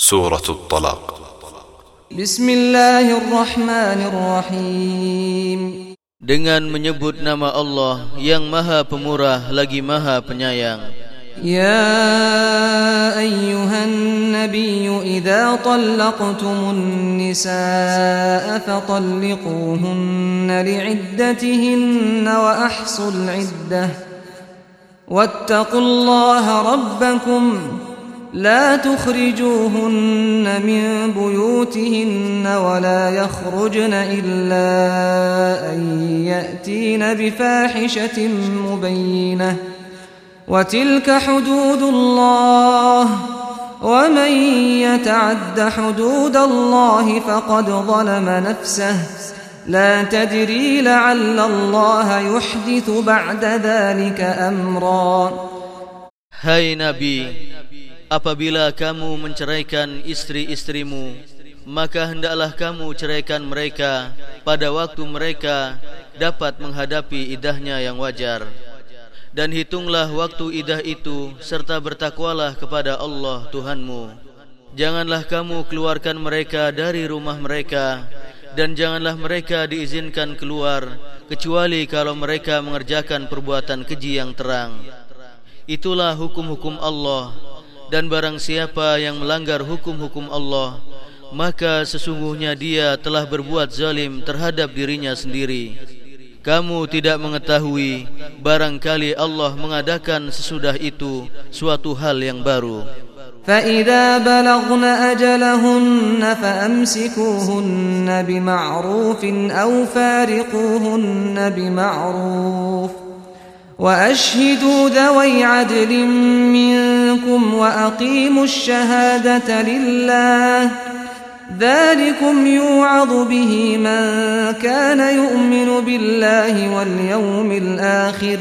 سورة الطلاق. بسم الله الرحمن الرحيم. Dengan menyebut nama Allah yang maha pemurah lagi maha penyayang. يا أيها النبي إذا طلقتم النساء فطلقوهن لعدتهن وأحصوا العدة واتقوا الله ربكم لا تخرجوهن من بيوتهن ولا يخرجن إلا أن يأتين بفاحشة مبينة. وتلك حدود الله. ومن يتعد حدود الله فقد ظلم نفسه. لا تدري لعل الله يحدث بعد ذلك أمرا. Hai Nabi apabila kamu menceraikan istri-istrimu maka hendaklah kamu ceraikan mereka pada waktu mereka dapat menghadapi idahnya yang wajar dan hitunglah waktu idah itu serta bertakwalah kepada Allah Tuhanmu. Janganlah kamu keluarkan mereka dari rumah mereka dan janganlah mereka diizinkan keluar kecuali kalau mereka mengerjakan perbuatan keji yang terang. Itulah hukum-hukum Allah dan barang siapa yang melanggar hukum-hukum Allah maka sesungguhnya dia telah berbuat zalim terhadap dirinya sendiri. Kamu tidak mengetahui barangkali Allah mengadakan sesudah itu suatu hal yang baru. فإذا بلغن أجلهن فأمسكوهن بمعروف أو فارقوهن بمعروف وأشهدوا ذوي عدل منكم وأقيموا الشهادة لله. ذلكم يوعظ به من كان يؤمن بالله واليوم الآخر.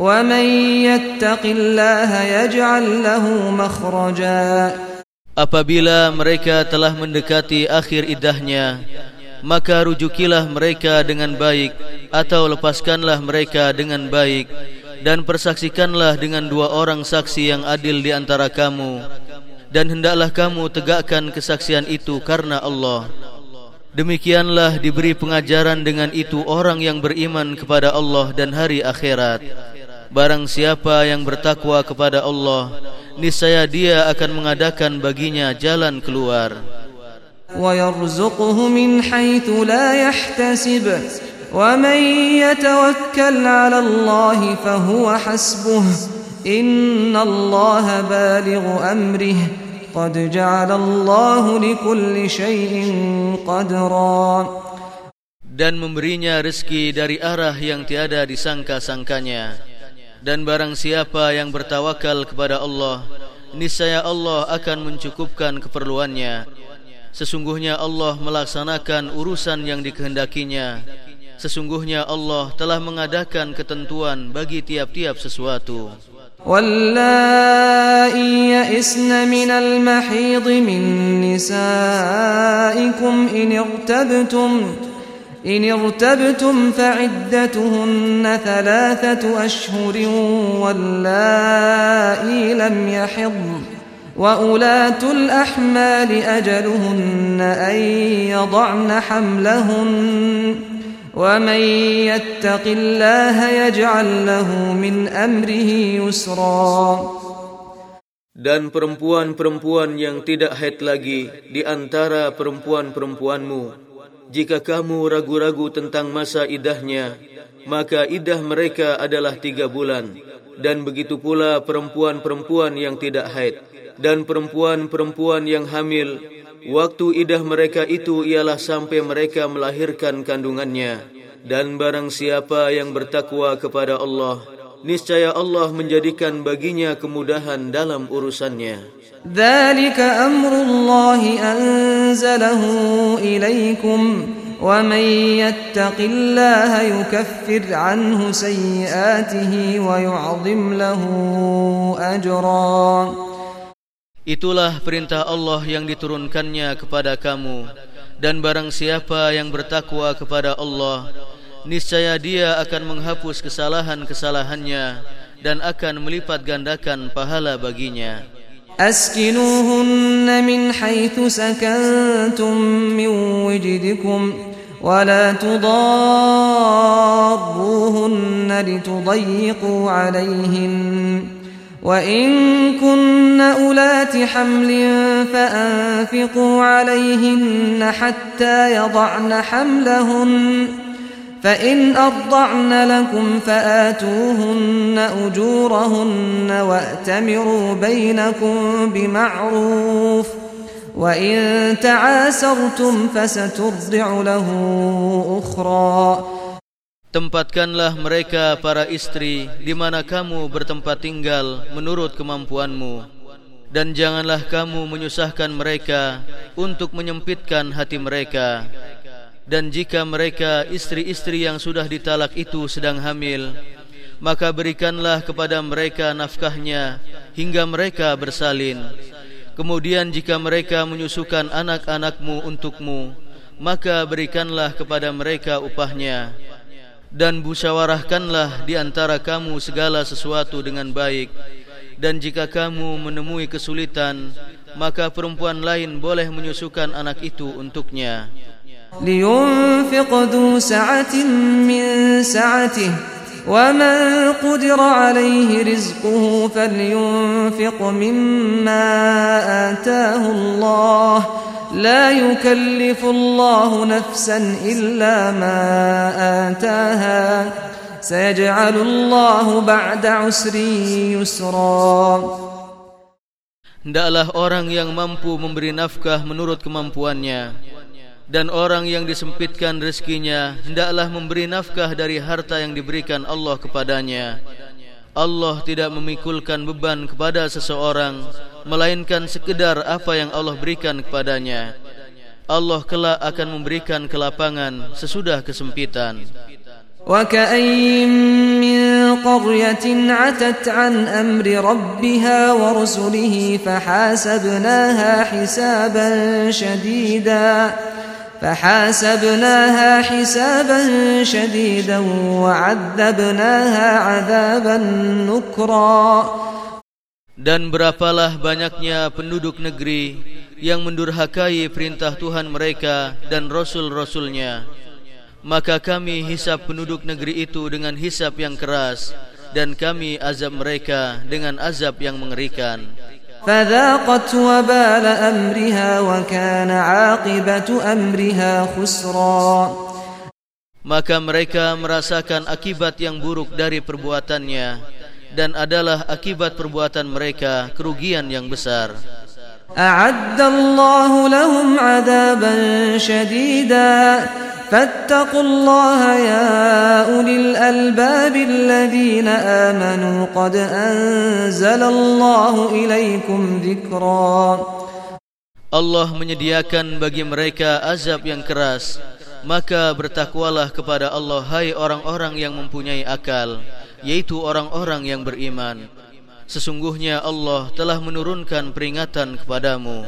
ومن يتق الله يجعل له مخرجا. Apabila mereka telah mendekati akhir idahnya maka rujukilah mereka dengan baik atau lepaskanlah mereka dengan baik dan persaksikanlah dengan dua orang saksi yang adil di antara kamu dan hendaklah kamu tegakkan kesaksian itu karena Allah. Demikianlah diberi pengajaran dengan itu orang yang beriman kepada Allah dan hari akhirat. Barang siapa yang bertakwa kepada Allah, niscaya dia akan mengadakan baginya jalan keluar. ويرزقه من حيث لا يحتسب ومن يتوكل على الله فهو حسبه إن الله بالغ أمره قد جعل الله لكل شيء قدرا dan memberinya rezeki dari arah yang tiada disangka-sangkanya dan barang siapa yang bertawakal kepada Allah niscaya Allah akan mencukupkan keperluannya sesungguhnya Allah melaksanakan urusan yang dikehendakinya sesungguhnya Allah telah mengadakan ketentuan bagi tiap-tiap sesuatu واللائي يئسن من المحيض من نسائكم إن ارتبتم إن ارتبتم فعدتهن ثلاثة أشهر واللائي لم يحضن وأولاة الأحمال أجلهن أن يضعن حملهن ومن يتق الله يجعل له من أمره يسرا Dan perempuan-perempuan yang tidak haid lagi di antara perempuan-perempuanmu Jika kamu ragu-ragu tentang masa idahnya Maka idah mereka adalah tiga bulan Dan begitu pula perempuan-perempuan yang tidak haid Dan perempuan-perempuan yang hamil Waktu idah mereka itu ialah sampai mereka melahirkan kandungannya. Dan barang siapa yang bertakwa kepada Allah niscaya Allah menjadikan baginya kemudahan dalam urusannya. Dzalika amrullahi anzalahu ilaikum wa man yattaqillaha yukaffir anhu sayyi'atihi wa yu'dhim lahu ajran Itulah perintah Allah yang diturunkannya kepada kamu dan barang siapa yang bertakwa kepada Allah niscaya dia akan menghapus kesalahan-kesalahannya dan akan melipat gandakan pahala baginya أسكنوهن من حيث سكنتم من وجدكم ولا تضاروهن لتضيقوا عليهن وإن كن أولات حمل فأنفقوا عليهن حتى يضعن حملهن فإن أرضعن لكم فآتوهن أجورهن وأتمروا بينكم بمعروف وإن تعاسرتم فسترضع له أخرى. Tempatkanlah mereka para istri di mana kamu bertempat tinggal menurut kemampuanmu. Dan janganlah kamu menyusahkan mereka untuk menyempitkan hati mereka. Dan jika mereka istri-istri yang sudah ditalak itu sedang hamil maka berikanlah kepada mereka nafkahnya hingga mereka bersalin. Kemudian jika mereka menyusukan anak-anakmu untukmu maka berikanlah kepada mereka upahnya dan busyawarahkanlah di antara kamu segala sesuatu dengan baik dan jika kamu menemui kesulitan maka perempuan lain boleh menyusukan anak itu untuknya liyunfiq du sa'atin min sa'atih ومن قدر عليه رزقه فلينفق مما آتاه الله لا يكلف الله نفسا إلا ما آتاها سيجعل الله بعد عسر يسرا Hendaklah orang yang mampu memberi nafkah menurut kemampuannya dan orang yang disempitkan rezekinya hendaklah memberi nafkah dari harta yang diberikan Allah kepadanya. Allah tidak memikulkan beban kepada seseorang melainkan sekedar apa yang Allah berikan kepadanya. Allah kelak akan memberikan kelapangan sesudah kesempitan. وكأين من قرية عتت عن أمر ربها ورسله فحاسبناها حسابا شديدا فحاسبناها حسابا شديدا وعذبناها عذابا نكرا Dan berapalah banyaknya penduduk negeri yang mendurhakai perintah Tuhan mereka dan Rasul-Rasulnya. Maka kami hisap penduduk negeri itu dengan hisap yang keras dan kami azab mereka dengan azab yang mengerikan. فذاقت وبال أمرها وكان عاقبة أمرها خسرا Maka mereka merasakan akibat yang buruk dari perbuatannya dan adalah akibat perbuatan mereka kerugian yang besar. أعد الله لهم عذابا شديدا فاتقوا الله يا أولي الألباب الذين آمنوا قد أنزل الله إليكم ذكرا Allah menyediakan bagi mereka azab yang keras maka bertakwalah kepada Allah hai orang-orang yang mempunyai akal yaitu orang-orang yang beriman. Sesungguhnya Allah telah menurunkan peringatan kepadamu.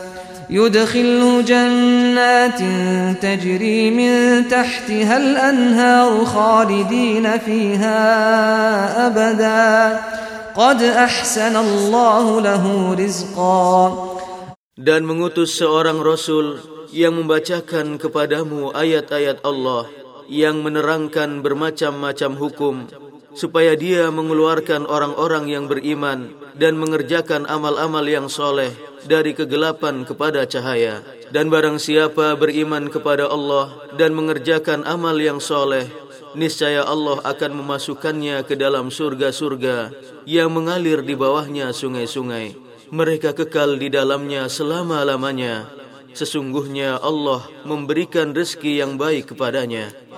يدخله جنات تجري من تحتها الأنهار خالدين فيها أبدا قد أحسن الله له رزقا dan mengutus seorang rasul yang membacakan kepadamu ayat-ayat Allah yang menerangkan bermacam-macam hukum supaya dia mengeluarkan orang-orang yang beriman dan mengerjakan amal-amal yang soleh dari kegelapan kepada cahaya. Dan barang siapa beriman kepada Allah dan mengerjakan amal yang soleh niscaya Allah akan memasukkannya ke dalam surga-surga yang mengalir di bawahnya sungai-sungai. Mereka kekal di dalamnya selama-lamanya. Sesungguhnya Allah memberikan rezeki yang baik kepadanya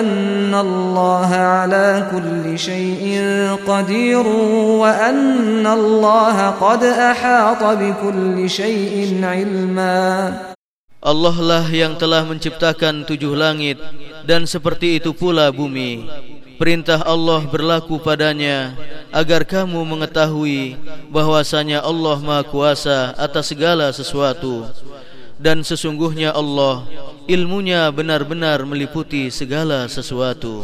أن الله على كل شيء قدير وأن الله قد أحاط بكل شيء علما Allah lah yang telah menciptakan tujuh langit dan seperti itu pula bumi. Perintah Allah berlaku padanya agar kamu mengetahui bahwasanya Allah Maha Kuasa atas segala sesuatu dan sesungguhnya Allah ilmunya benar-benar meliputi segala sesuatu.